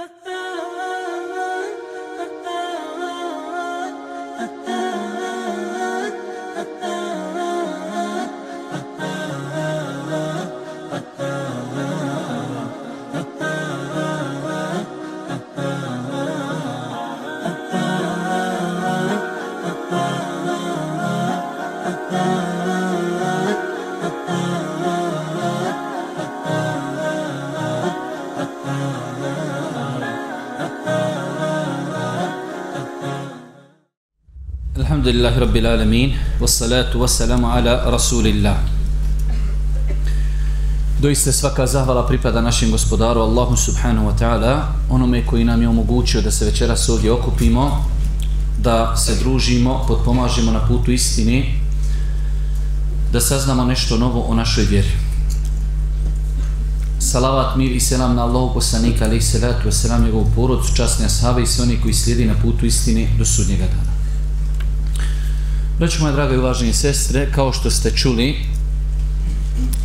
Uh-huh. Alhamdulillah Rabbil Alamin Wassalatu wassalamu ala Rasulillah Doista svaka zahvala pripada našem gospodaru Allahu subhanahu wa ta'ala Onome koji nam je omogućio da se večeras ovdje okupimo Da se družimo, potpomažemo na putu istini Da saznamo nešto novo o našoj vjeri Salavat, mir i selam na Allahu poslanika alaih salatu wasalam njegovu porodcu, časne ashave i sve oni koji slijedi na putu istini do sudnjega dana Braći moja draga i uvaženi sestre, kao što ste čuli,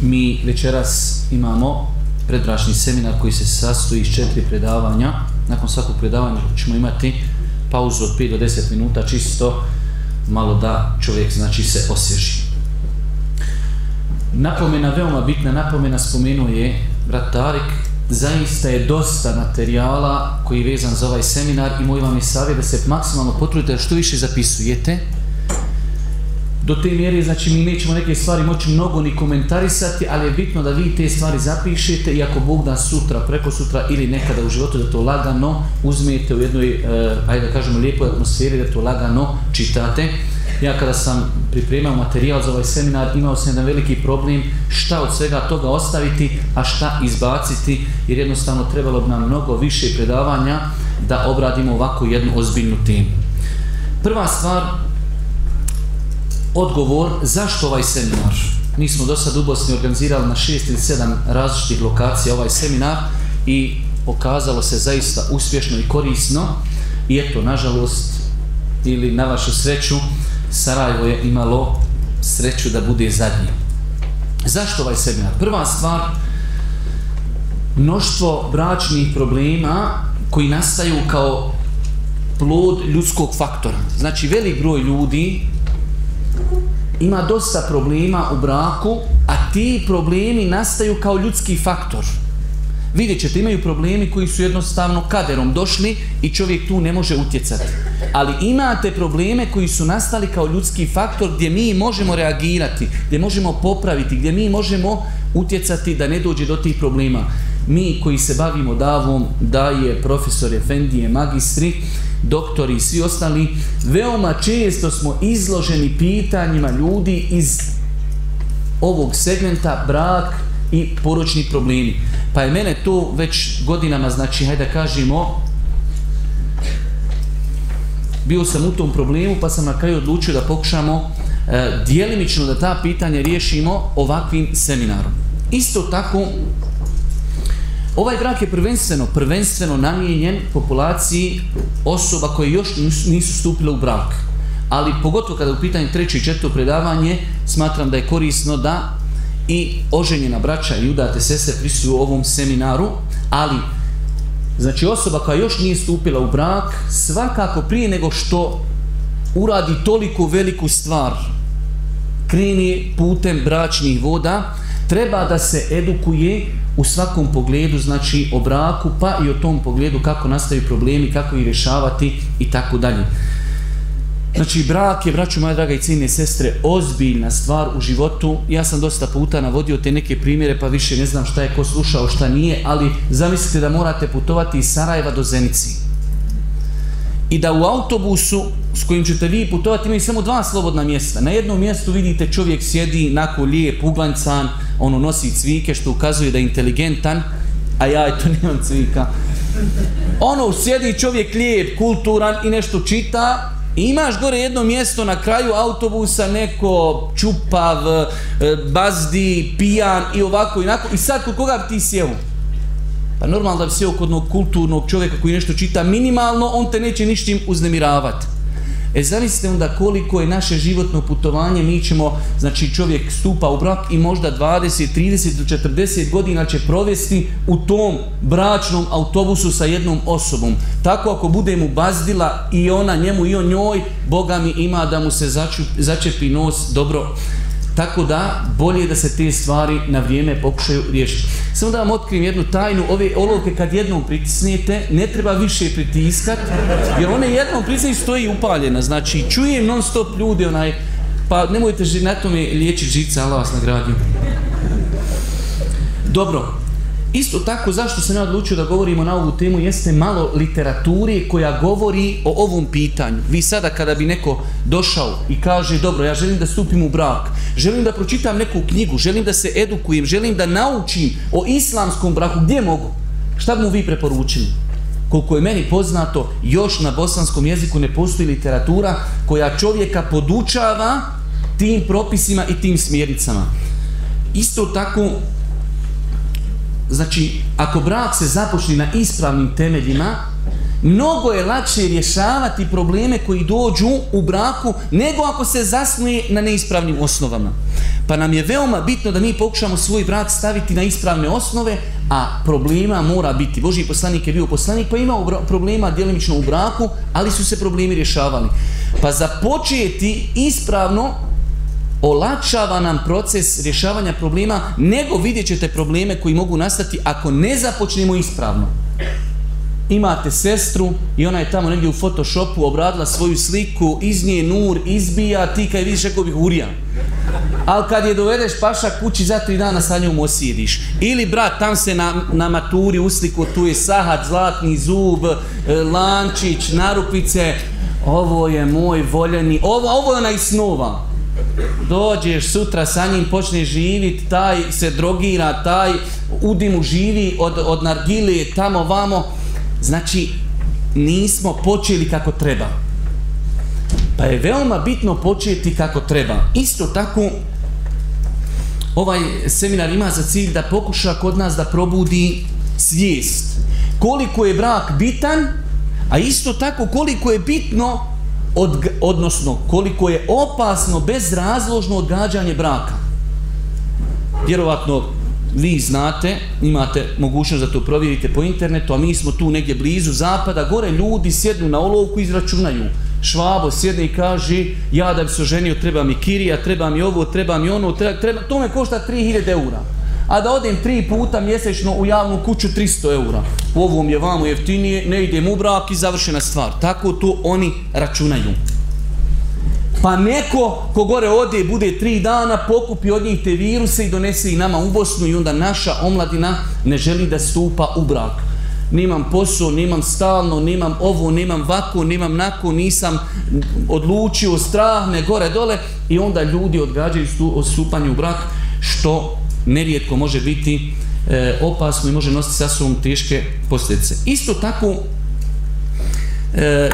mi večeras imamo predražni seminar koji se sastoji iz četiri predavanja. Nakon svakog predavanja ćemo imati pauzu od 5 do 10 minuta, čisto malo da čovjek znači se osježi. Napomena, veoma bitna napomena, spomenuo je brat zaista je dosta materijala koji je vezan za ovaj seminar i moj vam je savjet da se maksimalno potrudite da što više zapisujete, do te mjere, znači, mi nećemo neke stvari moći mnogo ni komentarisati, ali je bitno da vi te stvari zapišete i ako Bog da sutra, preko sutra ili nekada u životu, da to lagano uzmijete u jednoj, eh, ajde da kažemo, lijepoj atmosferi, da to lagano čitate. Ja kada sam pripremao materijal za ovaj seminar, imao sam jedan veliki problem šta od svega toga ostaviti, a šta izbaciti, jer jednostavno trebalo bi nam mnogo više predavanja da obradimo ovako jednu ozbiljnu temu. Prva stvar, odgovor zašto ovaj seminar. Mi smo do sada u Bosni organizirali na šest ili sedam različitih lokacija ovaj seminar i pokazalo se zaista uspješno i korisno. I eto, nažalost, ili na vašu sreću, Sarajevo je imalo sreću da bude zadnji. Zašto ovaj seminar? Prva stvar, mnoštvo bračnih problema koji nastaju kao plod ljudskog faktora. Znači, velik broj ljudi ima dosta problema u braku, a ti problemi nastaju kao ljudski faktor. Vidjet ćete, imaju problemi koji su jednostavno kaderom došli i čovjek tu ne može utjecati. Ali imate probleme koji su nastali kao ljudski faktor gdje mi možemo reagirati, gdje možemo popraviti, gdje mi možemo utjecati da ne dođe do tih problema. Mi koji se bavimo davom, daje profesor Efendije, magistri, doktori i svi ostali, veoma često smo izloženi pitanjima ljudi iz ovog segmenta brak i poročni problemi. Pa je mene to već godinama, znači, hajde da kažemo, bio sam u tom problemu pa sam na kraju odlučio da pokušamo e, dijelimično da ta pitanja riješimo ovakvim seminarom. Isto tako Ovaj brak je prvenstveno, prvenstveno namijenjen populaciji osoba koje još nisu stupile u brak. Ali pogotovo kada je u pitanju treće i četvrto predavanje, smatram da je korisno da i oženjena braća i udate sestre prisuju ovom seminaru, ali znači osoba koja još nije stupila u brak, svakako prije nego što uradi toliko veliku stvar, krini putem bračnih voda, treba da se edukuje u svakom pogledu, znači o braku, pa i o tom pogledu kako nastaju problemi, kako ih rješavati i tako dalje. Znači, brak je, braću moja draga i cijene sestre, ozbiljna stvar u životu. Ja sam dosta puta navodio te neke primjere, pa više ne znam šta je ko slušao, šta nije, ali zamislite da morate putovati iz Sarajeva do Zenici. I da u autobusu s kojim ćete vi putovati imaju samo dva slobodna mjesta. Na jednom mjestu vidite čovjek sjedi nako lijep, uglancan, ono nosi cvike što ukazuje da je inteligentan, a ja eto nemam cvika. Ono sjedi čovjek lijep, kulturan i nešto čita, imaš gore jedno mjesto na kraju autobusa, neko čupav, e, bazdi, pijan i ovako i onako. I sad kod koga ti sjeo? Pa normalno da bi sjeo kod kulturnog čovjeka koji nešto čita minimalno, on te neće ničim uznemiravati. E zamislite onda koliko je naše životno putovanje, mi ćemo, znači čovjek stupa u brak i možda 20, 30 do 40 godina će provesti u tom bračnom autobusu sa jednom osobom. Tako ako bude mu bazdila i ona njemu i on njoj, Boga mi ima da mu se začepi nos dobro tako da bolje da se te stvari na vrijeme pokušaju riješiti. Samo da vam otkrijem jednu tajnu, ove olovke kad jednom pritisnete, ne treba više pritiskati, jer one jednom pritisnete stoji upaljena, znači čujem non stop ljudi onaj, pa nemojte na tome liječiti žica, ali vas nagradim. Dobro, Isto tako, zašto se ne odlučio da govorimo na ovu temu, jeste malo literaturi koja govori o ovom pitanju. Vi sada kada bi neko došao i kaže, dobro, ja želim da stupim u brak, želim da pročitam neku knjigu, želim da se edukujem, želim da naučim o islamskom braku, gdje mogu? Šta bi mu vi preporučili? Koliko je meni poznato, još na bosanskom jeziku ne postoji literatura koja čovjeka podučava tim propisima i tim smjernicama. Isto tako, Znači, ako brak se započne na ispravnim temeljima, mnogo je lakše rješavati probleme koji dođu u braku nego ako se zasnuje na neispravnim osnovama. Pa nam je veoma bitno da mi pokušamo svoj brak staviti na ispravne osnove, a problema mora biti. Boži poslanik je bio poslanik pa imao problema djelimično u braku, ali su se problemi rješavali. Pa započeti ispravno olakšava nam proces rješavanja problema, nego vidjet ćete probleme koji mogu nastati ako ne započnemo ispravno. Imate sestru i ona je tamo negdje u Photoshopu obradila svoju sliku, iz nje nur izbija, ti kaj vidiš, rekao bih urija. Ali kad je dovedeš paša kući za tri dana sa njom osjediš. Ili brat, tam se na, na maturi usliko tu je sahat, zlatni zub, e, lančić, narupice. Ovo je moj voljeni, ovo, ovo je ona i snova dođeš sutra sa njim, počneš živit, taj se drogira, taj u dimu živi od, od nargile, tamo, vamo. Znači, nismo počeli kako treba. Pa je veoma bitno početi kako treba. Isto tako, ovaj seminar ima za cilj da pokuša kod nas da probudi svijest. Koliko je brak bitan, a isto tako koliko je bitno odnosno koliko je opasno bezrazložno odgađanje braka. Vjerovatno vi znate, imate mogućnost da to provjerite po internetu, a mi smo tu negdje blizu zapada, gore ljudi sjednu na olovku i izračunaju. Švabo sjedne i kaže, ja da bi se oženio treba mi kirija, treba mi ovo, treba mi ono, treba, treba, to me košta 3000 eura a da odem tri puta mjesečno u javnu kuću 300 eura. Ovom je vamo jeftinije, ne idem u brak i završena stvar. Tako to oni računaju. Pa neko ko gore ode bude tri dana, pokupi od njih te viruse i donese i nama u Bosnu i onda naša omladina ne želi da stupa u brak. Nimam posao, nimam stalno, nimam ovo, nemam vako, nemam nako, nisam odlučio, strah gore dole i onda ljudi odgađaju stupanje u brak što nerijetko može biti e, opasno i može nositi sasvom teške posljedice. Isto tako, e,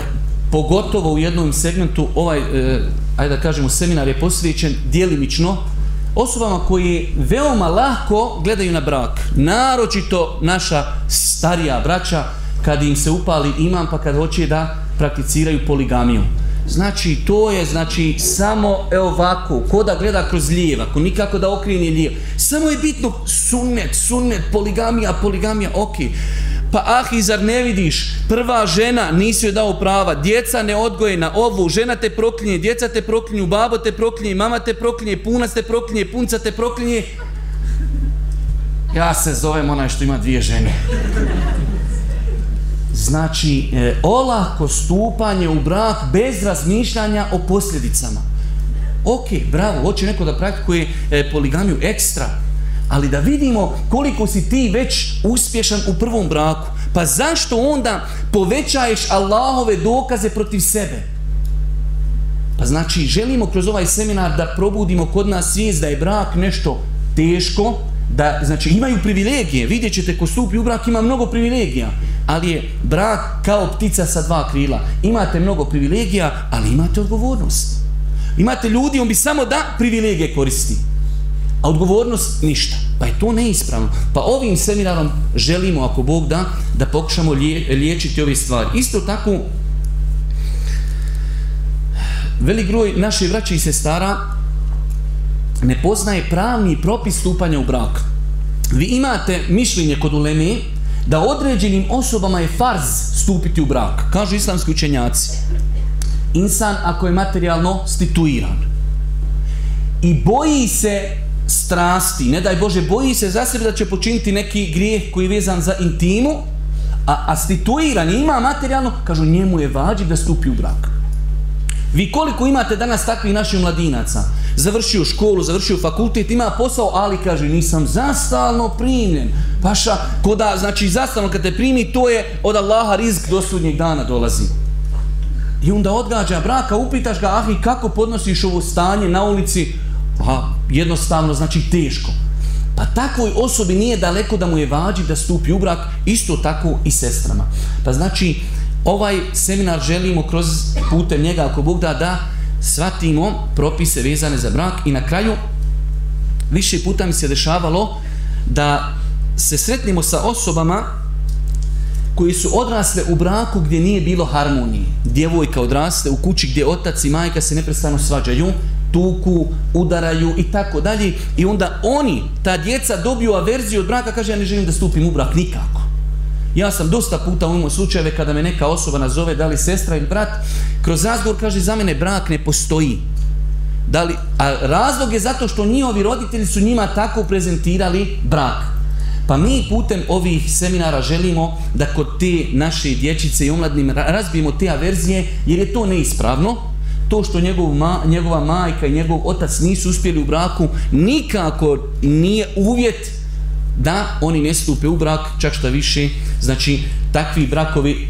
pogotovo u jednom segmentu, ovaj, e, ajde da kažemo, seminar je posvećen dijelimično osobama koji veoma lako gledaju na brak. Naročito naša starija braća, kad im se upali imam, pa kad hoće da prakticiraju poligamiju. Znači, to je, znači, samo evo ovako, ko da gleda kroz lijeva, ko nikako da okrini lijev, Samo je bitno sunnet, sunnet, poligamija, poligamija, okej. Pa ah, zar ne vidiš, prva žena nisi joj dao prava, djeca ne na ovu, žena te proklinje, djeca te proklinju, babo te proklinje, mama te proklinje, puna te proklinje, punca te proklinje. Ja se zovem onaj što ima dvije žene. Znači, e, olako stupanje u brak bez razmišljanja o posljedicama. Ok, bravo, hoće neko da praktikuje e, poligamiju ekstra, ali da vidimo koliko si ti već uspješan u prvom braku. Pa zašto onda povećaješ Allahove dokaze protiv sebe? Pa znači, želimo kroz ovaj seminar da probudimo kod nas svijest da je brak nešto teško, da, znači, imaju privilegije, vidjet ćete ko stupi u brak ima mnogo privilegija ali je brak kao ptica sa dva krila. Imate mnogo privilegija, ali imate odgovornost. Imate ljudi, on bi samo da privilegije koristi, a odgovornost ništa. Pa je to neispravno. Pa ovim seminarom želimo, ako Bog da, da pokušamo liječiti ove stvari. Isto tako, velik groj naših vraća i sestara ne poznaje pravni propis stupanja u brak. Vi imate mišljenje kod ulemi, da određenim osobama je farz stupiti u brak. Kažu islamski učenjaci. Insan ako je materijalno stituiran i boji se strasti, ne daj Bože, boji se za sebe da će počiniti neki grijeh koji je vezan za intimu, a, a stituiran ima materijalno, kažu njemu je vađi da stupi u brak. Vi koliko imate danas takvih naših mladinaca završio školu, završio fakultet, ima posao, ali kaže nisam zastalno primljen. Paša, koda, znači zastalno kad te primi, to je od Allaha rizik do sudnjeg dana dolazi. I onda odgađa braka, upitaš ga, ah i kako podnosiš ovo stanje na ulici? A, jednostavno, znači teško. Pa takvoj osobi nije daleko da mu je vađi da stupi u brak, isto tako i sestrama. Pa znači, ovaj seminar želimo kroz putem njega, ako Bog da, da shvatimo propise vezane za brak i na kraju više puta mi se dešavalo da se sretnimo sa osobama koji su odrasle u braku gdje nije bilo harmonije. Djevojka odraste u kući gdje otac i majka se neprestano svađaju, tuku, udaraju i tako dalje. I onda oni, ta djeca, dobiju averziju od braka, kaže ja ne želim da stupim u brak nikako. Ja sam dosta puta imao slučajeve kada me neka osoba nazove, da li sestra ili brat, kroz razgovor kaže za mene brak ne postoji. Da li, a razlog je zato što njihovi roditelji su njima tako prezentirali brak. Pa mi putem ovih seminara želimo da kod te naše dječice i omladnim razbijemo te averzije, jer je to neispravno. To što njegova majka i njegov otac nisu uspjeli u braku, nikako nije uvjet da oni ne stupe u brak, čak šta više, znači takvi brakovi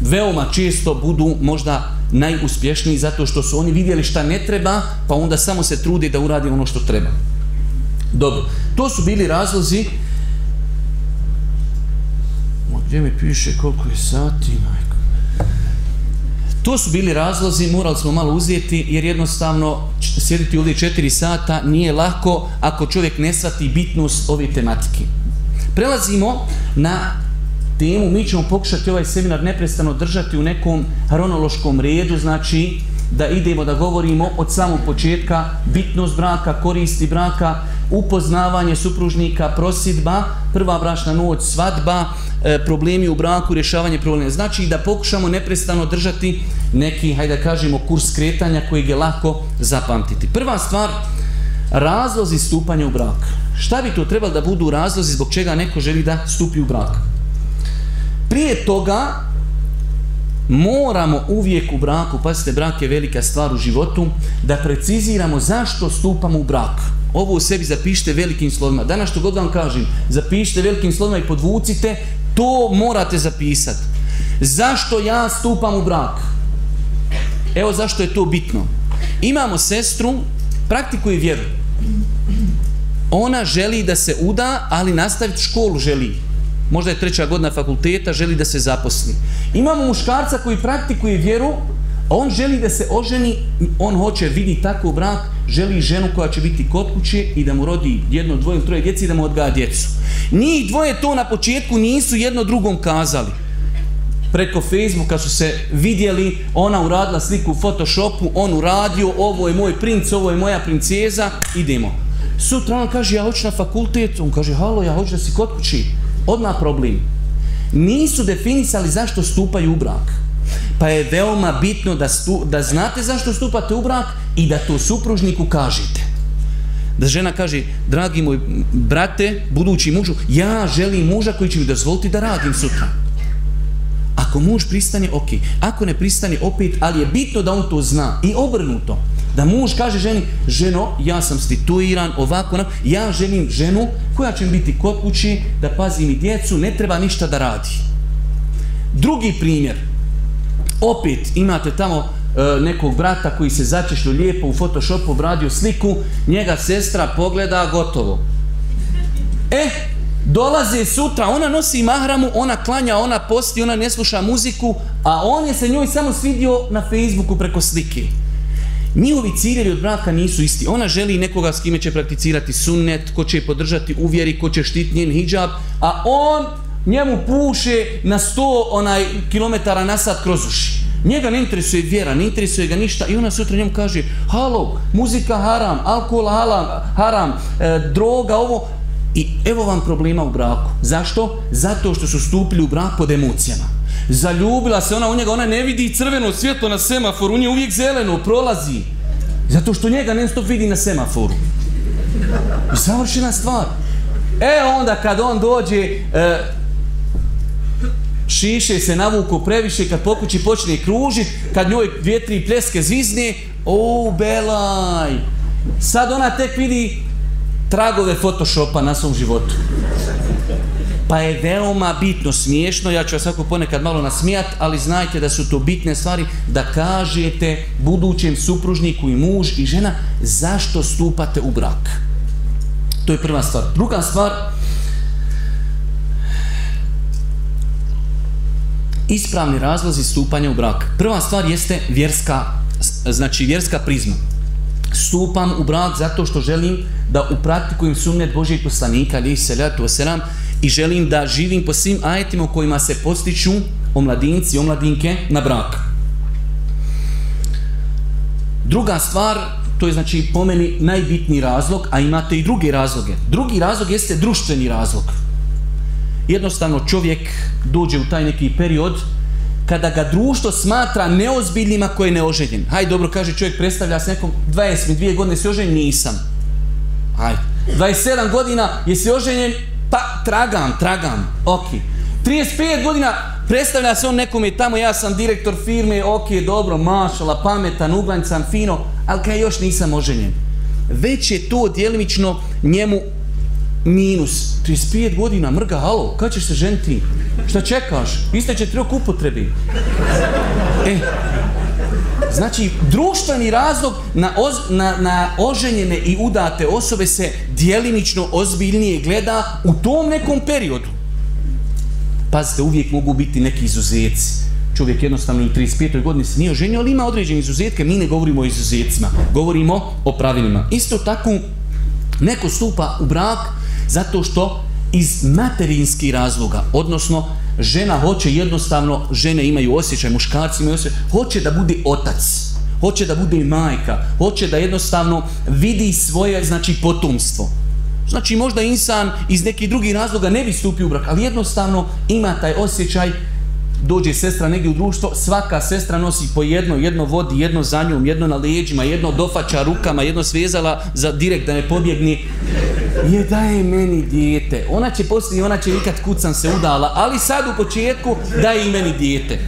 veoma često budu možda najuspješniji zato što su oni vidjeli šta ne treba, pa onda samo se trudi da uradi ono što treba. Dobro, to su bili razlozi. gdje mi piše koliko je sati, to su bili razlozi, morali smo malo uzeti jer jednostavno sjediti ovdje četiri sata nije lako ako čovjek ne shvati bitnost ove tematike. Prelazimo na temu, mi ćemo pokušati ovaj seminar neprestano držati u nekom hronološkom redu, znači da idemo da govorimo od samog početka bitnost braka, koristi braka, upoznavanje supružnika, prosidba, prva brašna noć, svadba, E, problemi u braku, rješavanje problema. Znači da pokušamo neprestano držati neki, hajde da kažemo, kurs kretanja kojeg je lako zapamtiti. Prva stvar, razlozi stupanja u brak. Šta bi to trebalo da budu razlozi zbog čega neko želi da stupi u brak? Prije toga, moramo uvijek u braku, pazite, brak je velika stvar u životu, da preciziramo zašto stupamo u brak. Ovo u sebi zapišite velikim slovima. Danas što god vam kažem, zapišite velikim slovima i podvucite to morate zapisati. Zašto ja stupam u brak? Evo zašto je to bitno. Imamo sestru, praktikuje vjeru. Ona želi da se uda, ali nastaviti školu želi. Možda je treća godina fakulteta, želi da se zaposli. Imamo muškarca koji praktikuje vjeru, on želi da se oženi, on hoće vidi takav brak, želi ženu koja će biti kod kuće i da mu rodi jedno, dvoje troje djeci i da mu odgaja djecu. Njih dvoje to na početku nisu jedno drugom kazali. Preko Facebooka su se vidjeli, ona uradila sliku u Photoshopu, on uradio, ovo je moj princ, ovo je moja princeza, idemo. Sutra on kaže, ja hoću na fakultet, on kaže, halo, ja hoću da si kod kući. Odmah problem. Nisu definisali zašto stupaju u brak. Pa je veoma bitno da, da znate zašto stupate u brak i da to supružniku kažete. Da žena kaže, dragi moj brate, budući mužu, ja želim muža koji će mi dozvoliti da radim sutra. Ako muž pristane, ok. Ako ne pristane, opet, ali je bitno da on to zna. I obrnuto. Da muž kaže ženi, ženo, ja sam stituiran, ovako, onako. Ja želim ženu koja će biti kod kući, da pazi mi djecu, ne treba ništa da radi. Drugi primjer, opet imate tamo e, nekog brata koji se začešlju lijepo u Photoshopu obradio sliku, njega sestra pogleda gotovo. Eh, dolaze sutra, ona nosi mahramu, ona klanja, ona posti, ona ne sluša muziku, a on je se njoj samo svidio na Facebooku preko slike. Njihovi ciljevi od braka nisu isti. Ona želi nekoga s kime će prakticirati sunnet, ko će podržati uvjeri, ko će štiti njen hijab, a on njemu puše na sto, onaj kilometara na sat kroz uši. Njega ne interesuje vjera, ne interesuje ga ništa i ona sutra njemu kaže halo, muzika haram, alkohol haram, e, droga, ovo. I evo vam problema u braku. Zašto? Zato što su stupili u brak pod emocijama. Zaljubila se ona u njega, ona ne vidi crveno svjetlo na semaforu, u nje uvijek zeleno, prolazi. Zato što njega ne stop vidi na semaforu. I savršena stvar. E onda kad on dođe, e, šiše se navuku previše, kad pokući počne kružit, kad njoj dvije, tri pljeske zvizne, o, belaj. Sad ona tek vidi tragove Photoshopa na svom životu. Pa je veoma bitno, smiješno, ja ću vas svako ponekad malo nasmijat, ali znajte da su to bitne stvari, da kažete budućem supružniku i muž i žena zašto stupate u brak. To je prva stvar. Druga stvar, ispravni razlozi stupanja u brak. Prva stvar jeste vjerska, znači vjerska prizma. Stupam u brak zato što želim da upraktikujem sumnet Božijeg poslanika, ali salatu seram i želim da živim po svim ajetima u kojima se postiču omladinci i omladinke na brak. Druga stvar, to je znači po meni najbitniji razlog, a imate i druge razloge. Drugi razlog jeste društveni razlog jednostavno čovjek dođe u taj neki period kada ga društvo smatra neozbiljnima koji je neoženjen. hajde dobro, kaže čovjek, predstavlja se nekom, 22 godine si oženjen, nisam. Haj, 27 godina je si oženjen, pa tragam, tragam, ok. 35 godina predstavlja se on nekome tamo, ja sam direktor firme, ok, dobro, mašala, pametan, uglanj sam, fino, ali kaj još nisam oženjen. Već je to djelimično njemu minus 35 godina, mrga, halo, kada ćeš se ženiti? Šta čekaš? Isto će rok upotrebi. E, znači, društveni razlog na, na, na oženjene i udate osobe se dijelimično ozbiljnije gleda u tom nekom periodu. Pazite, uvijek mogu biti neki izuzeci. Čovjek jednostavno u 35. godini se nije oženio, ali ima određene izuzetke. Mi ne govorimo o izuzetcima, govorimo o pravilima. Isto tako, neko stupa u brak zato što iz materinskih razloga, odnosno žena hoće jednostavno, žene imaju osjećaj, muškarci imaju osjećaj, hoće da bude otac, hoće da bude majka, hoće da jednostavno vidi svoje, znači, potomstvo. Znači, možda insan iz nekih drugih razloga ne bi stupio u brak, ali jednostavno ima taj osjećaj dođe sestra negdje u društvo, svaka sestra nosi po jedno, jedno vodi, jedno za njom, jedno na leđima, jedno dofača rukama, jedno svezala za direkt da ne pobjegni je daje meni dijete. Ona će poslije, ona će ikad kucan se udala, ali sad u početku daje i meni dijete.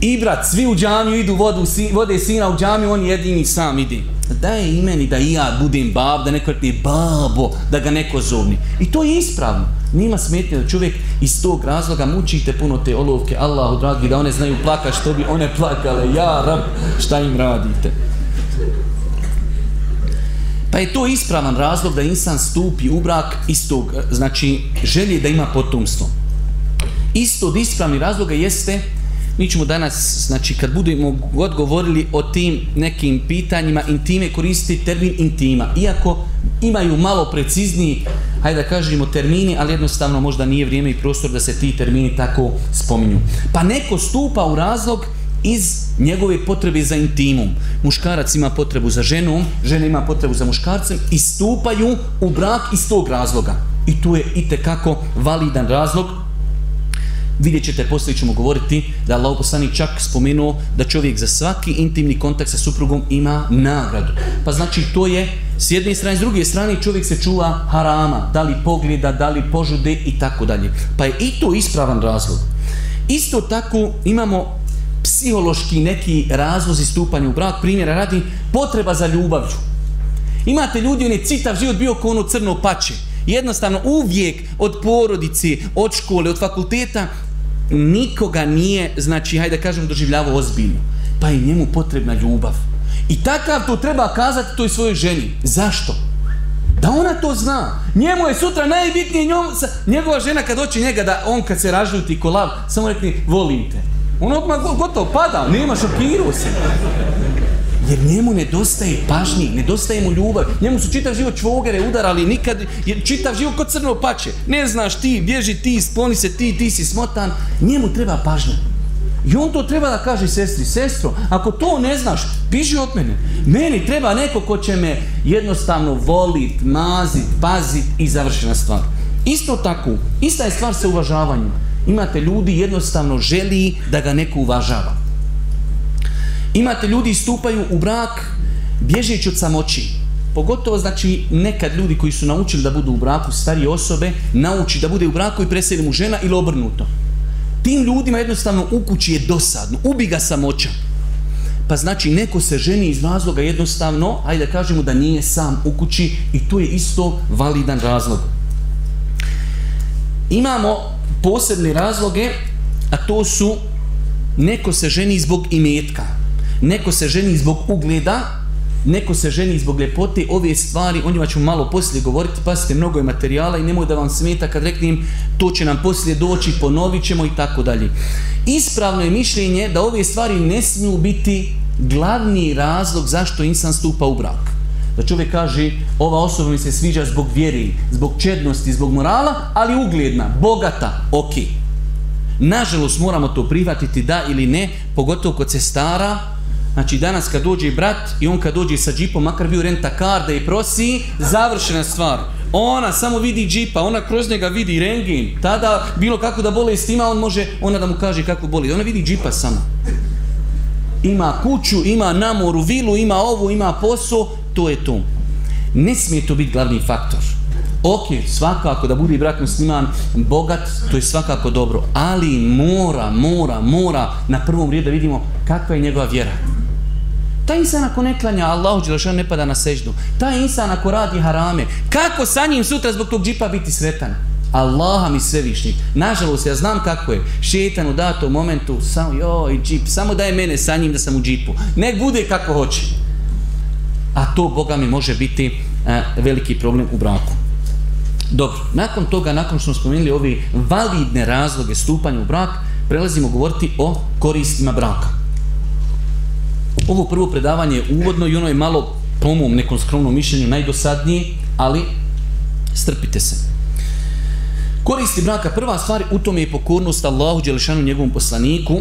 I brat, svi u džamiju idu vodu, vode sina u džamiju, on jedini sam ide. Daje i meni da i ja budem bab, da neko je babo, da ga neko zovni. I to je ispravno. Nima smetnje da čovjek iz tog razloga mučite puno te olovke. Allahu dragi, da one znaju plaka što bi one plakale. Ja, šta im radite? Pa je to ispravan razlog da insan stupi u brak istog, e, znači želje da ima potomstvo. Isto od ispravnih razloga jeste, mi ćemo danas, znači kad budemo god govorili o tim nekim pitanjima, intime koristiti termin intima. Iako imaju malo precizniji, hajde da kažemo termini, ali jednostavno možda nije vrijeme i prostor da se ti termini tako spominju. Pa neko stupa u razlog iz njegove potrebe za intimum. Muškarac ima potrebu za ženom, žena ima potrebu za muškarcem i stupaju u brak iz tog razloga. I tu je itekako validan razlog. Vidjet ćete, poslije ćemo govoriti da Allah čak spomenuo da čovjek za svaki intimni kontakt sa suprugom ima nagradu. Pa znači to je s jedne strane, s druge strane čovjek se čuva harama, da li pogleda, da li požude i tako dalje. Pa je i to ispravan razlog. Isto tako imamo psihološki neki razlozi stupanja u brak, primjera radi potreba za ljubavlju. Imate ljudi, on je citav život bio kao ono crno pače. Jednostavno uvijek od porodice, od škole, od fakulteta, nikoga nije, znači, hajde da kažem, doživljavao ozbiljno. Pa je njemu potrebna ljubav. I takav to treba kazati toj svojoj ženi. Zašto? Da ona to zna. Njemu je sutra najbitnije njegova žena kad doći njega da on kad se ražljuti kolav, samo rekli volim te. On odmah gotovo pada, nema, šokirao se. Jer njemu nedostaje pažnji, nedostaje mu ljubav. Njemu su čitav život čvogere udarali, nikad, jer čitav život kod crno pače. Ne znaš ti, bježi ti, skloni se ti, ti si smotan. Njemu treba pažnja. I on to treba da kaže sestri, sestro, ako to ne znaš, piži od mene. Meni treba neko ko će me jednostavno volit, mazit, pazit i završena stvar. Isto tako, ista je stvar sa uvažavanjem. Imate ljudi jednostavno želi da ga neko uvažava. Imate ljudi stupaju u brak bježeći od samoći. Pogotovo znači nekad ljudi koji su naučili da budu u braku, starije osobe, nauči da bude u braku i preseli mu žena ili obrnuto. Tim ljudima jednostavno u kući je dosadno, ubi ga samoća. Pa znači neko se ženi iz razloga jednostavno, ajde da kažemo da nije sam u kući i to je isto validan razlog. Imamo posebne razloge, a to su neko se ženi zbog imetka, neko se ženi zbog ugleda, neko se ženi zbog ljepote, ove stvari, o njima ću malo poslije govoriti, pasite, mnogo je materijala i nemoj da vam smeta kad reknem to će nam poslije doći, ponovit ćemo i tako dalje. Ispravno je mišljenje da ove stvari ne smiju biti glavni razlog zašto insan stupa u brak. Da čovjek kaže, ova osoba mi se sviđa zbog vjeri, zbog čednosti, zbog morala, ali ugledna, bogata, ok. Nažalost moramo to prihvatiti da ili ne, pogotovo kod se stara. Znači danas kad dođe brat i on kad dođe sa džipom, makar bio renta karda i prosi, završena stvar. Ona samo vidi džipa, ona kroz njega vidi rengin. Tada bilo kako da bolest ima, on može, ona da mu kaže kako boli. Ona vidi džipa samo. Ima kuću, ima namoru, vilu, ima ovu, ima posao, to je to. Ne smije to biti glavni faktor. Ok, svakako da budi brat musliman bogat, to je svakako dobro, ali mora, mora, mora na prvom redu da vidimo kakva je njegova vjera. Taj insan ako ne klanja Allahu Đelešanu ne pada na seždu. Taj insan ako radi harame. Kako sa njim sutra zbog tog džipa biti sretan? Allaha mi svevišnji. Nažalost, ja znam kako je. Šetan u datom momentu, samo joj džip, samo daj mene sa njim da sam u džipu. Nek bude kako hoće a to, Boga mi, može biti e, veliki problem u braku. Dobro, nakon toga, nakon što smo spomenuli ovi validne razloge stupanja u brak, prelazimo govoriti o koristima braka. Ovo prvo predavanje je uvodno i ono je malo, po mom nekom skromnom mišljenju, najdosadnije, ali strpite se. Koristi braka, prva stvar u tome je pokornost Allahu Đelešanu njegovom poslaniku.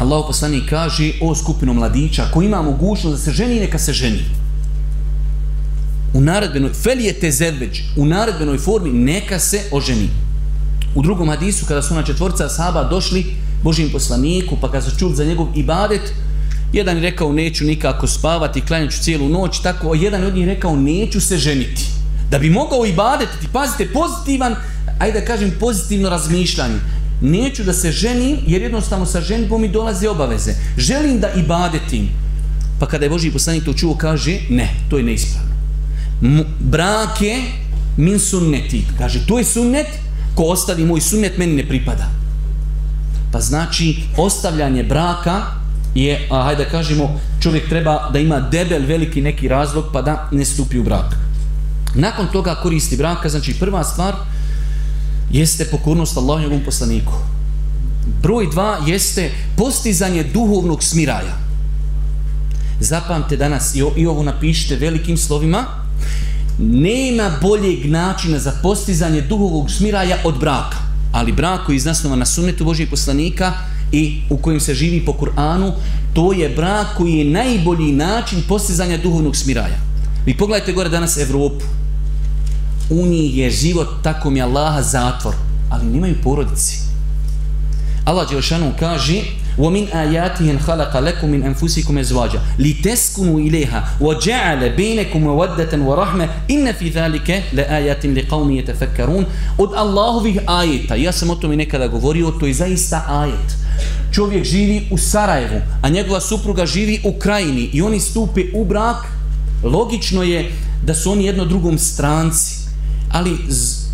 Allahu poslanik kaže o skupinu mladića koji ima mogućnost da se ženi, neka se ženi u naredbenoj, felijete zedveđ, u naredbenoj formi neka se oženi. U drugom hadisu, kada su na četvorca saba došli Božim poslaniku, pa kada su čuli za njegov ibadet, jedan je rekao neću nikako spavati, klanjat ću cijelu noć, tako, jedan od njih je rekao neću se ženiti. Da bi mogao ibadetiti, pazite, pozitivan, ajde da kažem pozitivno razmišljanje. Neću da se ženim, jer jednostavno sa ženitbom mi dolaze obaveze. Želim da ibadetim. Pa kada je Boži poslanik to čuo, kaže, ne, to je neispravno. Brake je min sunneti. Kaže, tu je sunnet, ko ostavi moj sunnet, meni ne pripada. Pa znači, ostavljanje braka je, a, hajde da kažemo, čovjek treba da ima debel veliki neki razlog pa da ne stupi u brak. Nakon toga koristi braka, znači prva stvar jeste pokornost Allahovom poslaniku. Broj dva jeste postizanje duhovnog smiraja. Zapamte danas i ovo napišite velikim slovima, nema boljeg načina za postizanje duhovog smiraja od braka. Ali brak koji je zasnovan na sunnetu Božijeg poslanika i u kojem se živi po Kur'anu, to je brak koji je najbolji način postizanja duhovnog smiraja. Vi pogledajte gore danas Evropu. U njih je život, tako mi Allaha, zatvor. Ali nemaju porodici. Allah Đelšanu kaže وَمِنْ آيَاتِهِ خَلَقَ لَكُمْ مِنْ أَنفُسِكُمْ أَزْوَاجًا لِتَسْكُنُوا إِلَيْهَا وَجَعَلَ بَيْنَكُمْ مَوَدَّةً وَرَحْمَةً إِنَّ فِي ذَلِكَ لَآيَاتٍ لِقَوْمٍ يَتَفَكَّرُونَ Od Allahovih ajeta, ja sam o tome nekada govorio, to je zaista ajet. Čovjek živi u Sarajevu, a njegova supruga živi u Krajini i oni stupe u brak, logično je da su oni jedno drugom stranci. Ali,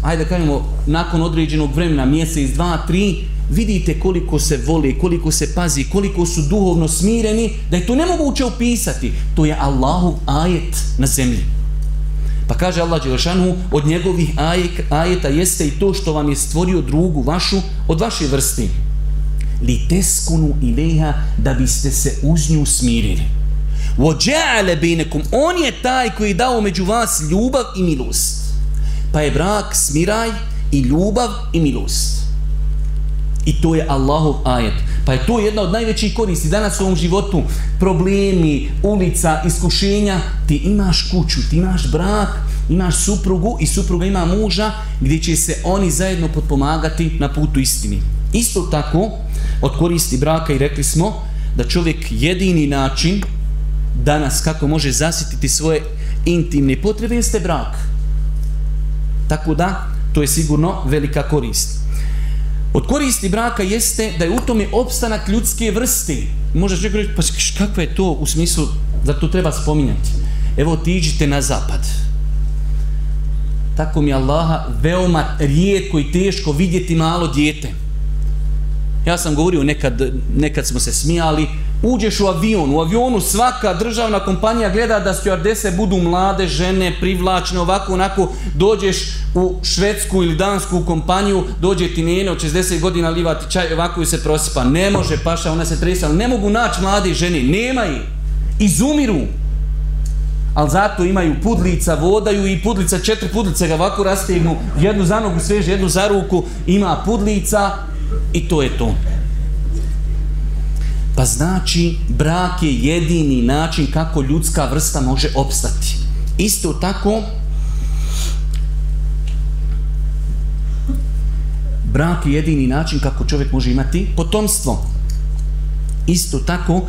ajde da kažemo, nakon određenog vremena, mjesec, dva, tri, vidite koliko se voli, koliko se pazi, koliko su duhovno smireni, da je to nemoguće opisati To je Allahu ajet na zemlji. Pa kaže Allah od njegovih ajeta jeste i to što vam je stvorio drugu vašu, od vaše vrsti. Li teskunu ileha, da biste se uz nju smirili. Vođe'ale binekum, on je taj koji je dao među vas ljubav i milost. Pa je brak smiraj i ljubav i milost. I to je Allahov ajet. Pa je to jedna od najvećih koristi. Danas u ovom životu problemi, ulica, iskušenja. Ti imaš kuću, ti imaš brak, imaš suprugu i supruga ima muža gdje će se oni zajedno potpomagati na putu istini. Isto tako, od koristi braka i rekli smo da čovjek jedini način danas kako može zasititi svoje intimne potrebe jeste brak. Tako da, to je sigurno velika korist. Od koristi braka jeste da je u tome opstanak ljudske vrste. Možda reći, pa kakva je to u smislu, da to treba spominjati. Evo otiđite na zapad. Tako mi Allaha veoma rijetko i teško vidjeti malo dijete. Ja sam govorio, nekad smo se smijali, Uđeš u avion, u avionu svaka državna kompanija gleda da se budu mlade žene, privlačne, ovako onako, dođeš u švedsku ili dansku kompaniju, dođe ti njene od 60 godina livati čaj, ovako ju se prosipa, ne može paša, ona se ali ne mogu naći mlade žene, nema ih, izumiru. Ali zato imaju pudlica, vodaju i pudlica, četiri pudlice ga ovako rastegnu, jednu za nogu sveže, jednu za ruku, ima pudlica i to je to. Pa znači, brak je jedini način kako ljudska vrsta može opstati. Isto tako, brak je jedini način kako čovjek može imati potomstvo. Isto tako,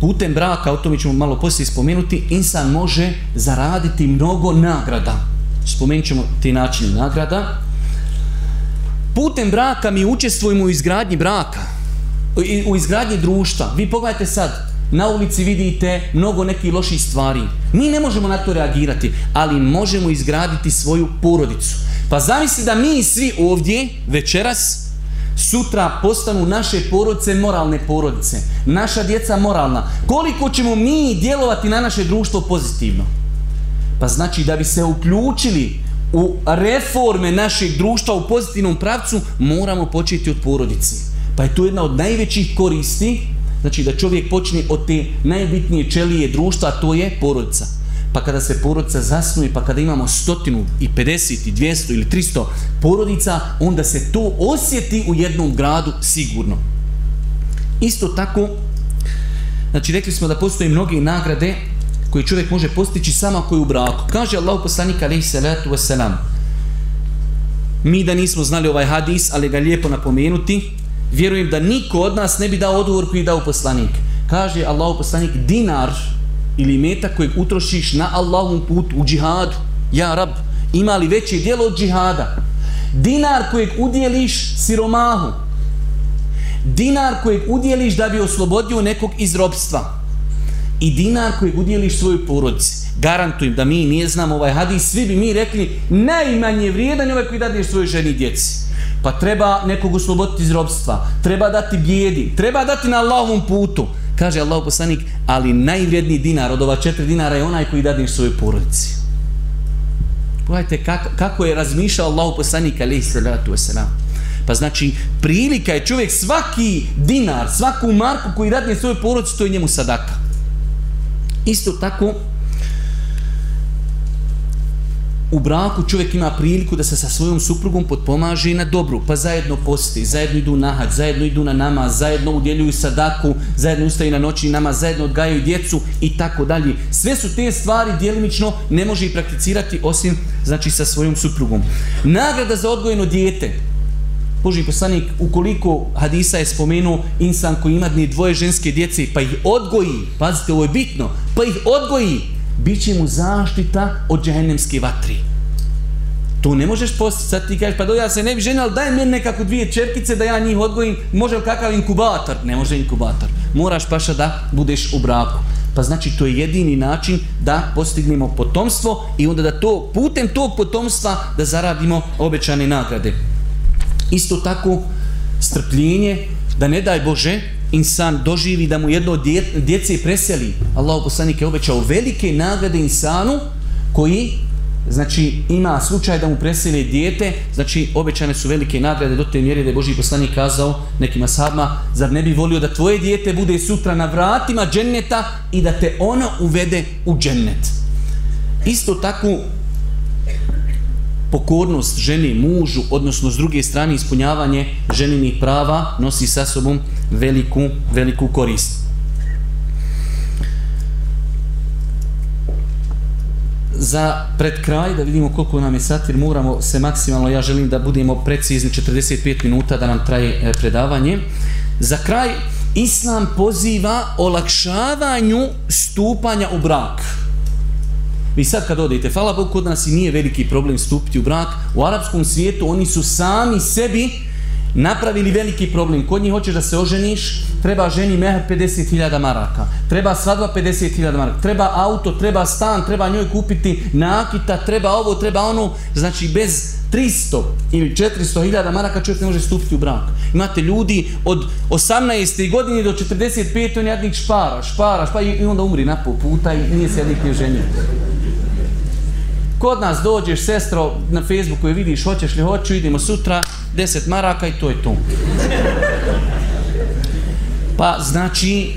putem braka, o tome ćemo malo poslije spomenuti, insan može zaraditi mnogo nagrada. Spomenut ćemo te načine nagrada. Putem braka mi učestvujemo u izgradnji braka u izgradnji društva. Vi pogledajte sad, na ulici vidite mnogo nekih loših stvari. Mi ne možemo na to reagirati, ali možemo izgraditi svoju porodicu. Pa zamisli da mi svi ovdje večeras sutra postanu naše porodice moralne porodice. Naša djeca moralna. Koliko ćemo mi djelovati na naše društvo pozitivno? Pa znači da bi se uključili u reforme našeg društva u pozitivnom pravcu moramo početi od porodice. Pa je to jedna od najvećih koristi, znači da čovjek počne od te najbitnije čelije društva, a to je porodica. Pa kada se porodica zasnuje, pa kada imamo stotinu i 50 i 200 ili 300 porodica, onda se to osjeti u jednom gradu sigurno. Isto tako, znači rekli smo da postoje mnoge nagrade koje čovjek može postići samo ako je u braku. Kaže Allah poslanik alaihi salatu wasalam, mi da nismo znali ovaj hadis, ali ga lijepo napomenuti, vjerujem da niko od nas ne bi dao odgovor koji je dao poslanik. Kaže Allahu poslanik dinar ili meta kojeg utrošiš na Allahom put u džihadu. Ja rab, ima li veće dijelo od džihada? Dinar kojeg udjeliš siromahu. Dinar kojeg udjeliš da bi oslobodio nekog iz robstva. I dinar kojeg udjeliš svojoj porodici. Garantujem da mi ne znamo ovaj hadis, svi bi mi rekli najmanje vrijedan je ovaj koji daje svoje ženi djeci. Pa treba nekog usloboditi iz robstva, treba dati bijedi, treba dati na Allahovom putu. Kaže Allah poslanik, ali najvrijedniji dinar od ova četiri dinara je onaj koji na svojoj porodici. Pogledajte kako, kako je razmišljao Allah poslanik alaihi salatu wasalam. Pa znači, prilika je čovjek svaki dinar, svaku marku koji dadne svoj porodici, to je njemu sadaka. Isto tako, u braku čovjek ima priliku da se sa svojom suprugom potpomaže i na dobru, pa zajedno posti, zajedno idu na hađ, zajedno idu na nama, zajedno udjeljuju sadaku, zajedno ustaju na noći nama, zajedno odgajaju djecu i tako dalje. Sve su te stvari dijelimično, ne može i prakticirati osim znači sa svojom suprugom. Nagrada za odgojeno dijete. Boži poslanik, ukoliko hadisa je spomenuo insan koji ima dvoje ženske djece, pa ih odgoji, pazite, ovo je bitno, pa ih odgoji, bit će mu zaštita od džahennemske vatri. To ne možeš postići, kažeš, pa do ja se ne bi ženio, ali daj mi nekako dvije čerkice da ja njih odgojim, može kakav inkubator? Ne može inkubator. Moraš paša da budeš u braku. Pa znači to je jedini način da postignemo potomstvo i onda da to putem tog potomstva da zaradimo obećane nagrade. Isto tako strpljenje da ne daj Bože insan doživi da mu jedno djece preseli, Allah poslanik je obećao velike nagrade insanu koji znači ima slučaj da mu preseli dijete, znači obećane su velike nagrade do te mjere da je Boži poslanik kazao nekima ashabima, zar ne bi volio da tvoje dijete bude sutra na vratima dženneta i da te ono uvede u džennet. Isto tako pokornost ženi mužu, odnosno s druge strane ispunjavanje ženinih prava nosi sa sobom veliku, veliku korist. Za pred kraj, da vidimo koliko nam je satir, moramo se maksimalno, ja želim da budemo precizni 45 minuta da nam traje e, predavanje. Za kraj, Islam poziva olakšavanju stupanja u brak. Vi sad kad odete, hvala Bogu, kod nas i nije veliki problem stupiti u brak. U arapskom svijetu oni su sami sebi napravili veliki problem. Kod njih hoćeš da se oženiš, treba ženi mehar 50.000 maraka, treba svadba 50.000 maraka, treba auto, treba stan, treba njoj kupiti nakita, treba ovo, treba ono. Znači bez 300 ili 400.000 maraka čovjek ne može stupiti u brak. Imate ljudi od 18. godine do 45. on jadnik špara, špara, špara i onda umri na pol puta i nije se jadnik ni Kod nas dođeš, sestro, na Facebooku i vidiš hoćeš li hoću, idemo sutra, 10 maraka i to je to. Pa znači,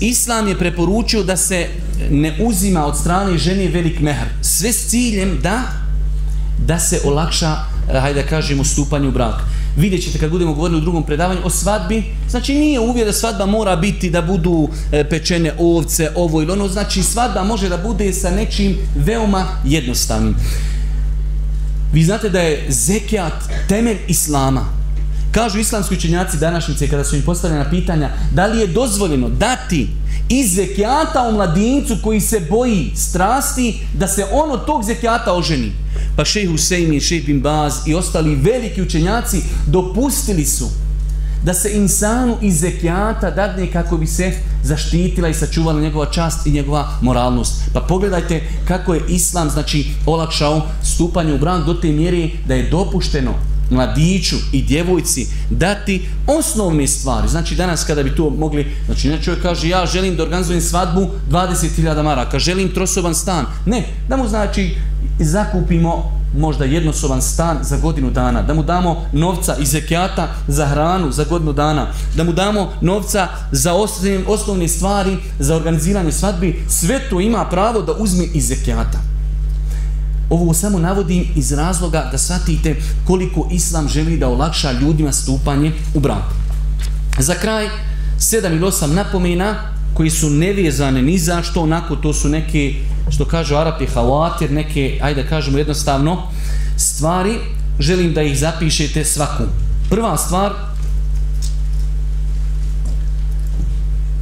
Islam je preporučio da se ne uzima od strane žene velik mehr. Sve s ciljem da, da se olakša, eh, hajde da kažemo, stupanje u brak vidjet ćete kad budemo govorili u drugom predavanju o svadbi, znači nije uvijek da svadba mora biti da budu e, pečene ovce, ovo ili ono, znači svadba može da bude sa nečim veoma jednostavnim. Vi znate da je zekijat temelj islama. Kažu islamski učenjaci današnjice kada su im postavljena pitanja da li je dozvoljeno dati iz zekijata u mladincu koji se boji strasti da se on od tog zekijata oženi pa šeh i šeh Bin Baz i ostali veliki učenjaci dopustili su da se insanu iz zekijata dadne kako bi se zaštitila i sačuvala njegova čast i njegova moralnost. Pa pogledajte kako je islam znači olakšao stupanje u brak do te mjere da je dopušteno mladiću i djevojci dati osnovne stvari. Znači danas kada bi to mogli, znači ne čovjek kaže ja želim da organizujem svadbu 20.000 maraka, želim trosoban stan. Ne, da mu znači zakupimo možda jednosovan stan za godinu dana, da mu damo novca iz zekijata za hranu za godinu dana, da mu damo novca za osnovne, stvari, za organiziranje svadbi, sve to ima pravo da uzme iz zekijata. Ovo samo navodim iz razloga da shvatite koliko Islam želi da olakša ljudima stupanje u brak. Za kraj, sedam ili osam napomena koji su nevjezane ni za što, onako to su neke što kažu Arapi havatir, neke, ajde kažemo jednostavno, stvari, želim da ih zapišete svaku. Prva stvar,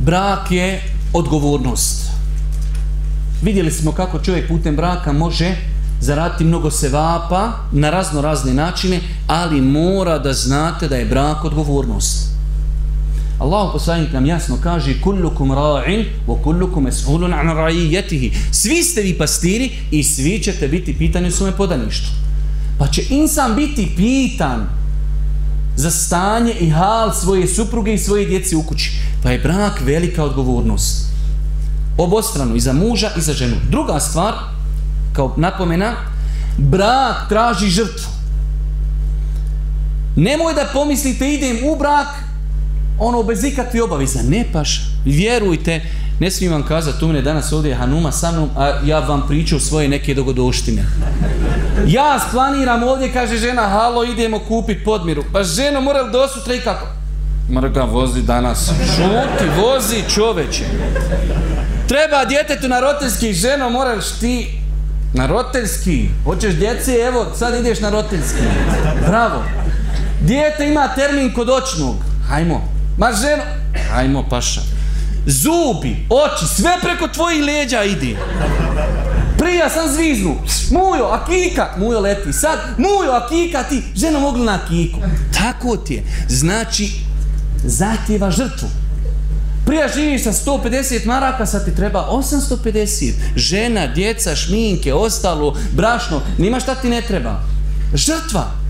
brak je odgovornost. Vidjeli smo kako čovjek putem braka može zaraditi mnogo sevapa na razno razne načine, ali mora da znate da je brak odgovornost. Allah poslanik nam jasno kaže kullukum ra'in wa kullukum mas'ulun an ra'iyatihi. Svi ste vi pastiri i svi ćete biti pitani u svome podaništu. Pa će insan biti pitan za stanje i hal svoje supruge i svoje djeci u kući. Pa je brak velika odgovornost. Obostrano, i za muža i za ženu. Druga stvar, kao napomena, brak traži žrtvu. Nemoj da pomislite idem u brak ono bez ikakve obaveza, ne paš, vjerujte, ne smijem vam kazati, u mene danas ovdje Hanuma sa mnom, a ja vam pričam svoje neke dogodoštine. Ja planiram ovdje, kaže žena, halo, idemo kupit podmiru. Pa ženo, mora li do sutra i kako? Mrga, vozi danas. Šuti, vozi čoveče. Treba djetetu na roteljski, ženo, moraš ti na roteljski. Hoćeš djeci, evo, sad ideš na rotelski. Bravo. Dijete ima termin kod očnog. Hajmo. Ma ženo, ajmo paša. Zubi, oči, sve preko tvojih leđa idi. Prija sam zviznu, mujo, a kika, mujo leti, sad, mujo, a kika ti, ženo mogla na kiku. Tako ti je. Znači, zahtjeva žrtvu. Prija živiš sa 150 maraka, sad ti treba 850. Žena, djeca, šminke, ostalo, brašno, nima šta ti ne treba. Žrtva.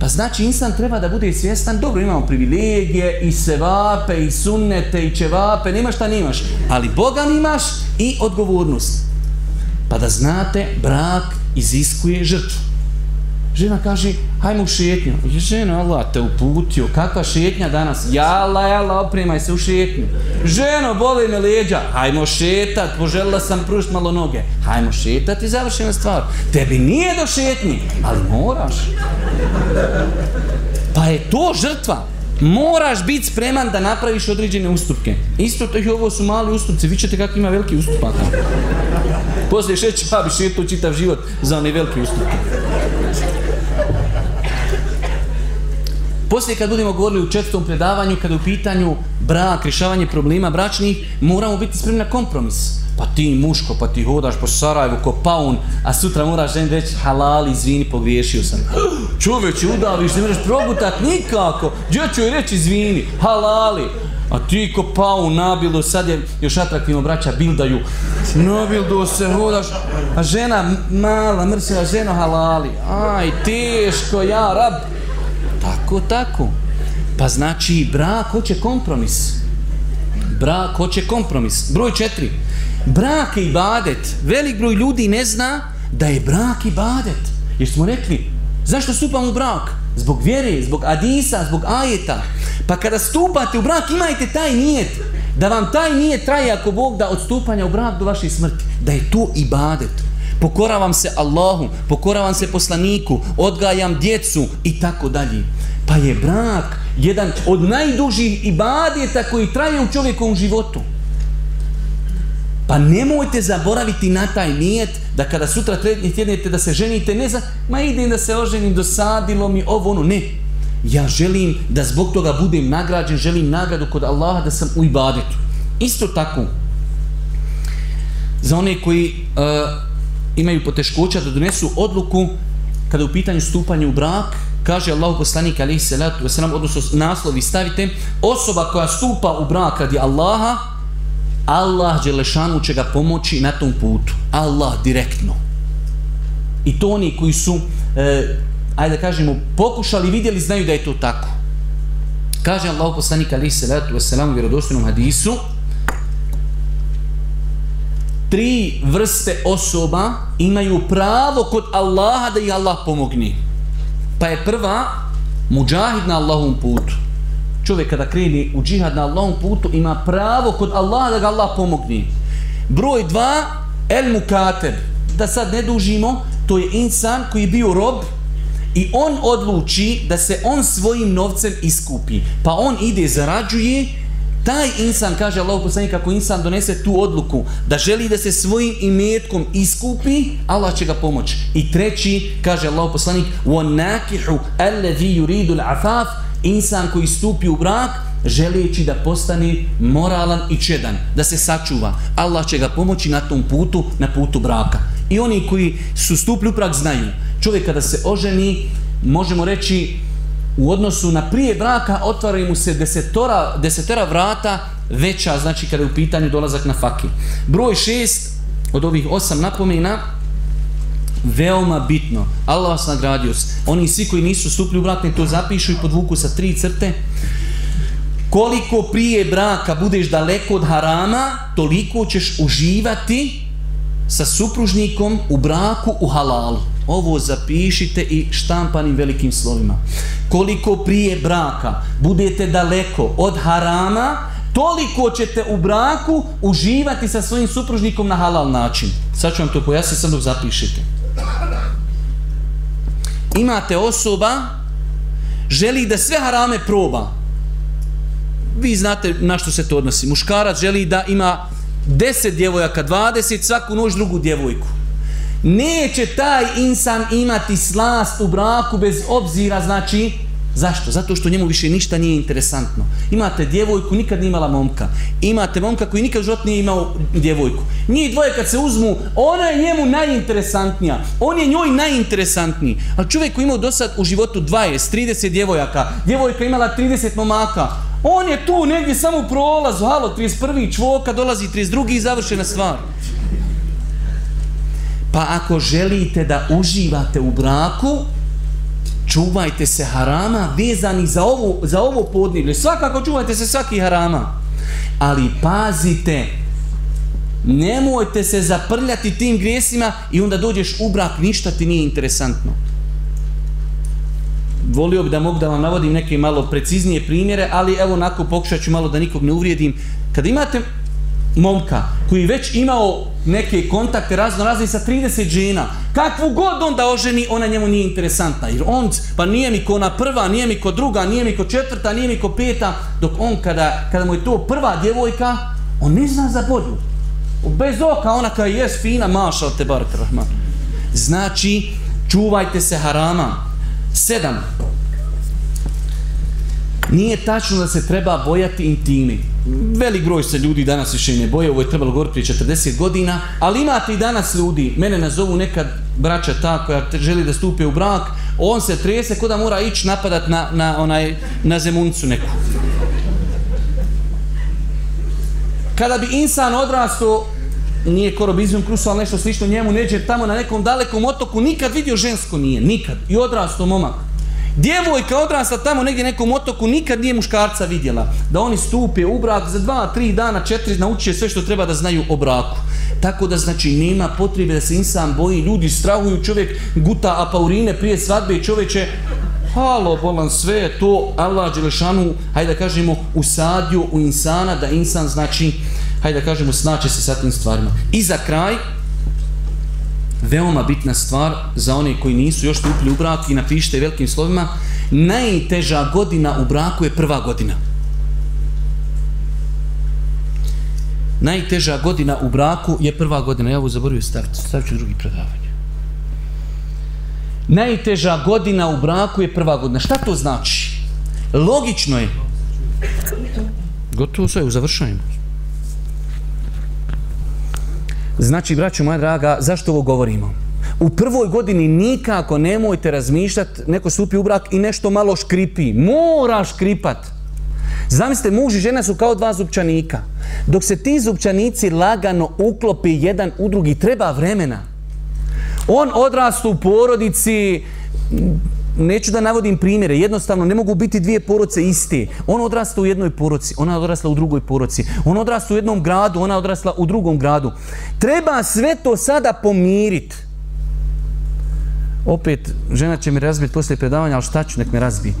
Pa znači insan treba da bude svjestan, dobro imamo privilegije i sevape i sunnete i čevape, nema šta nimaš, ali Boga imaš i odgovornost. Pa da znate, brak iziskuje žrtvu. Žena kaže, hajmo u šetnju. Je žena, Allah te uputio. Kakva šetnja danas? Jala, jala, opremaj se u šetnju. Ženo, boli me leđa. Hajmo šetat, poželila sam prušt malo noge. Hajmo šetat i završena stvar. Tebi nije do šetnji, ali moraš. Pa je to žrtva. Moraš biti spreman da napraviš određene ustupke. Isto to je ovo su mali ustupci, vi ćete kako ima veliki ustupak. Poslije šeće pa bi šetio čitav život za one velike ustupke. Poslije kad budemo govorili u četvrtom predavanju, kada je u pitanju brak, rješavanje problema bračnih, moramo biti spremni na kompromis. Pa ti muško, pa ti hodaš po Sarajevu ko paun, a sutra moraš ženi reći halali, izvini, pogriješio sam. Čoveče, udaviš, ne možeš progutat nikako. Gdje ću reći izvini, halali. A ti ko pau nabildo, sad je još atraktivno braća bildaju. Nabildo se hodaš, a žena mala, mrsila žena halali. Aj, teško, ja, rab. Tako, tako. Pa znači brak hoće kompromis. Brak hoće kompromis. Broj četiri. Brak i badet. Velik broj ljudi ne zna da je brak i badet. Jer smo rekli, zašto stupamo u brak? Zbog vjere, zbog adisa, zbog ajeta. Pa kada stupate u brak imajte taj nijet. Da vam taj nijet traje ako Bog da odstupanja u brak do vaše smrti. Da je to i badet pokoravam se Allahu, pokoravam se poslaniku, odgajam djecu i tako dalje. Pa je brak jedan od najdužih ibadeta koji traje u čovjekovom životu. Pa nemojte zaboraviti na taj nijet da kada sutra tjednete da se ženite, ne za, ma idem da se oženim, dosadilo mi ovo ono, ne. Ja želim da zbog toga budem nagrađen, želim nagradu kod Allaha da sam u ibadetu. Isto tako, za one koji e, imaju poteškoća da donesu odluku kada u pitanju stupanje u brak, kaže Allah poslanik alaihi salatu wasalam, odnosno naslovi stavite, osoba koja stupa u brak radi Allaha, Allah Đelešanu će ga pomoći na tom putu. Allah direktno. I to oni koji su, e, ajde da kažemo, pokušali, vidjeli, znaju da je to tako. Kaže Allah poslanik alaihi salatu wasalam u vjerodostojnom hadisu, tri vrste osoba imaju pravo kod Allaha da ih Allah pomogni. Pa je prva muđahid na Allahom putu. Čovjek kada kreni u džihad na Allahom putu ima pravo kod Allaha da ga Allah pomogni. Broj dva, el mukater. Da sad ne dužimo, to je insan koji je bio rob i on odluči da se on svojim novcem iskupi. Pa on ide, zarađuje, taj insan, kaže Allah poslanik, ako insan donese tu odluku da želi da se svojim imetkom iskupi, Allah će ga pomoći. I treći, kaže Allah poslanik, وَنَاكِحُ أَلَّذِي يُرِيدُ الْعَفَافِ Insan koji stupi u brak, želijeći da postane moralan i čedan, da se sačuva. Allah će ga pomoći na tom putu, na putu braka. I oni koji su stupli u brak znaju, čovjek kada se oženi, možemo reći, u odnosu na prije braka otvaraju mu se desetora, desetera vrata veća, znači kada je u pitanju dolazak na faki. Broj šest od ovih osam napomena, veoma bitno. Allah vas nagradio. Oni svi koji nisu stupili u brak, to zapišu i podvuku sa tri crte. Koliko prije braka budeš daleko od harama, toliko ćeš uživati sa supružnikom u braku u halalu. Ovo zapišite i štampanim velikim slovima. Koliko prije braka budete daleko od harama, toliko ćete u braku uživati sa svojim supružnikom na halal način. Sad ću vam to pojasniti, sad dok zapišite. Imate osoba, želi da sve harame proba. Vi znate na što se to odnosi. Muškarac želi da ima 10 djevojaka, 20, svaku noć drugu djevojku. Neće taj insan imati slast u braku bez obzira, znači, zašto? Zato što njemu više ništa nije interesantno. Imate djevojku, nikad nije imala momka. Imate momka koji nikad život nije imao djevojku. Njih dvoje kad se uzmu, ona je njemu najinteresantnija. On je njoj najinteresantniji. Ali čovjek koji imao do sad u životu 20, 30 djevojaka, djevojka imala 30 momaka, on je tu negdje samo u prolazu, halo, 31. čvoka, dolazi 32. i završena stvar. Pa ako želite da uživate u braku, čuvajte se harama vezani za ovo, za ovo Svakako čuvajte se svaki harama. Ali pazite, nemojte se zaprljati tim grijesima i onda dođeš u brak, ništa ti nije interesantno. Volio bih da mogu da vam navodim neke malo preciznije primjere, ali evo onako pokušat ću malo da nikog ne uvrijedim. Kad imate momka koji već imao neke kontakte razno razne sa 30 žena, kakvu god onda oženi, ona njemu nije interesantna. Jer on, pa nije mi ko ona prva, nije mi ko druga, nije mi ko četvrta, nije mi ko peta, dok on kada, kada mu je to prva djevojka, on ne zna za bolju. Bez oka ona kao jes fina, maša te bar rahman. Znači, čuvajte se harama. Sedam. Nije tačno da se treba bojati intimi velik broj se ljudi danas više ne boje, ovo je trebalo govoriti prije 40 godina, ali imate i danas ljudi, mene nazovu nekad braća ta koja želi da stupe u brak, on se trese ko da mora ići napadat na, na, onaj, na zemuncu neku. Kada bi insan odrastao, nije koro krusu, ali nešto slično njemu, neđe tamo na nekom dalekom otoku, nikad vidio žensko nije, nikad. I odrastao momak. Djevojka odrasta tamo negdje nekom otoku nikad nije muškarca vidjela. Da oni stupe u brak za dva, tri dana, četiri nauče sve što treba da znaju o braku. Tako da znači nema potrebe da se insan boji. Ljudi strahuju, čovjek guta apaurine prije svadbe i čovječe Halo, bolan, sve to Allah Đelešanu, hajde da kažemo, usadio u insana, da insan znači, hajde da kažemo, snače se sa tim stvarima. I za kraj, veoma bitna stvar za one koji nisu još stupili u brak i napišite velikim slovima, najteža godina u braku je prva godina. Najteža godina u braku je prva godina. Ja ovo zaboravio staviti, stavit ću drugi predavanje. Najteža godina u braku je prva godina. Šta to znači? Logično je. Gotovo sve, uzavršajmo. Znači, braću moja draga, zašto ovo govorimo? U prvoj godini nikako nemojte razmišljati, neko stupi u brak i nešto malo škripi. Mora škripat. Zamislite, muž i žena su kao dva zupčanika. Dok se ti zupčanici lagano uklopi jedan u drugi, treba vremena. On odrastu u porodici, neću da navodim primjere, jednostavno ne mogu biti dvije poroce iste. On odrasta u jednoj poroci, ona odrasla u drugoj poroci. On odrasta u jednom gradu, ona odrasla u drugom gradu. Treba sve to sada pomiriti. Opet, žena će mi razbiti poslije predavanja, ali šta ću, nek me razbi.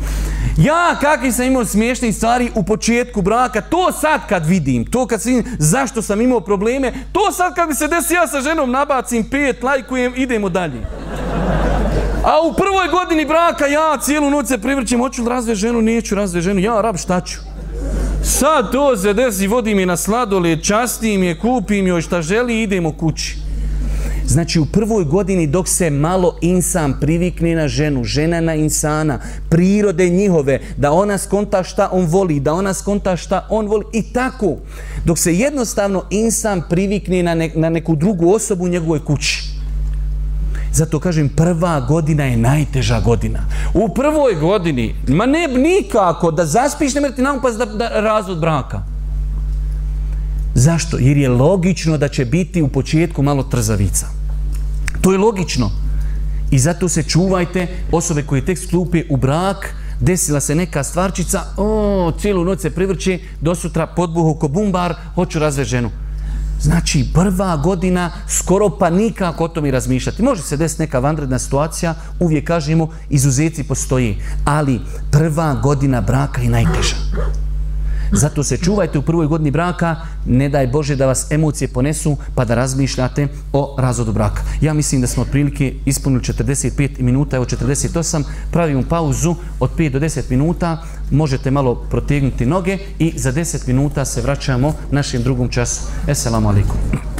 Ja kakvi sam imao smiješni stvari u početku braka, to sad kad vidim, to kad vidim zašto sam imao probleme, to sad kad mi se desi ja sa ženom nabacim pet, lajkujem, idemo dalje. A u prvoj godini braka ja cijelu noć se privrćem, hoću li razve ženu, neću razve ženu, ja rab šta ću. Sad to se desi, vodim je na sladoled, častim je, kupim joj šta želi idemo kući. Znači u prvoj godini dok se malo insan privikne na ženu, žena na insana, prirode njihove, da ona skonta šta on voli, da ona skonta šta on voli i tako. Dok se jednostavno insan privikne na, na neku drugu osobu u njegovoj kući. Zato kažem, prva godina je najteža godina. U prvoj godini, ma ne nikako, da zaspiš ne mrti naopas da, da razvod braka. Zašto? Jer je logično da će biti u početku malo trzavica. To je logično. I zato se čuvajte osobe koje tek stupe u brak, desila se neka stvarčica, o, cijelu noć se privrće, do sutra podbuhu ko bumbar, hoću razveženu. Znači, prva godina skoro pa nikako o tom i razmišljati. Može se desiti neka vanredna situacija, uvijek kažemo izuzeci postoji, ali prva godina braka je najteža. Zato se čuvajte u prvoj godini braka, ne daj Bože da vas emocije ponesu pa da razmišljate o razvodu braka. Ja mislim da smo otprilike ispunili 45 minuta, evo 48, pravimo pauzu od 5 do 10 minuta, možete malo protegnuti noge i za 10 minuta se vraćamo našem drugom času. Esselamu alaikum.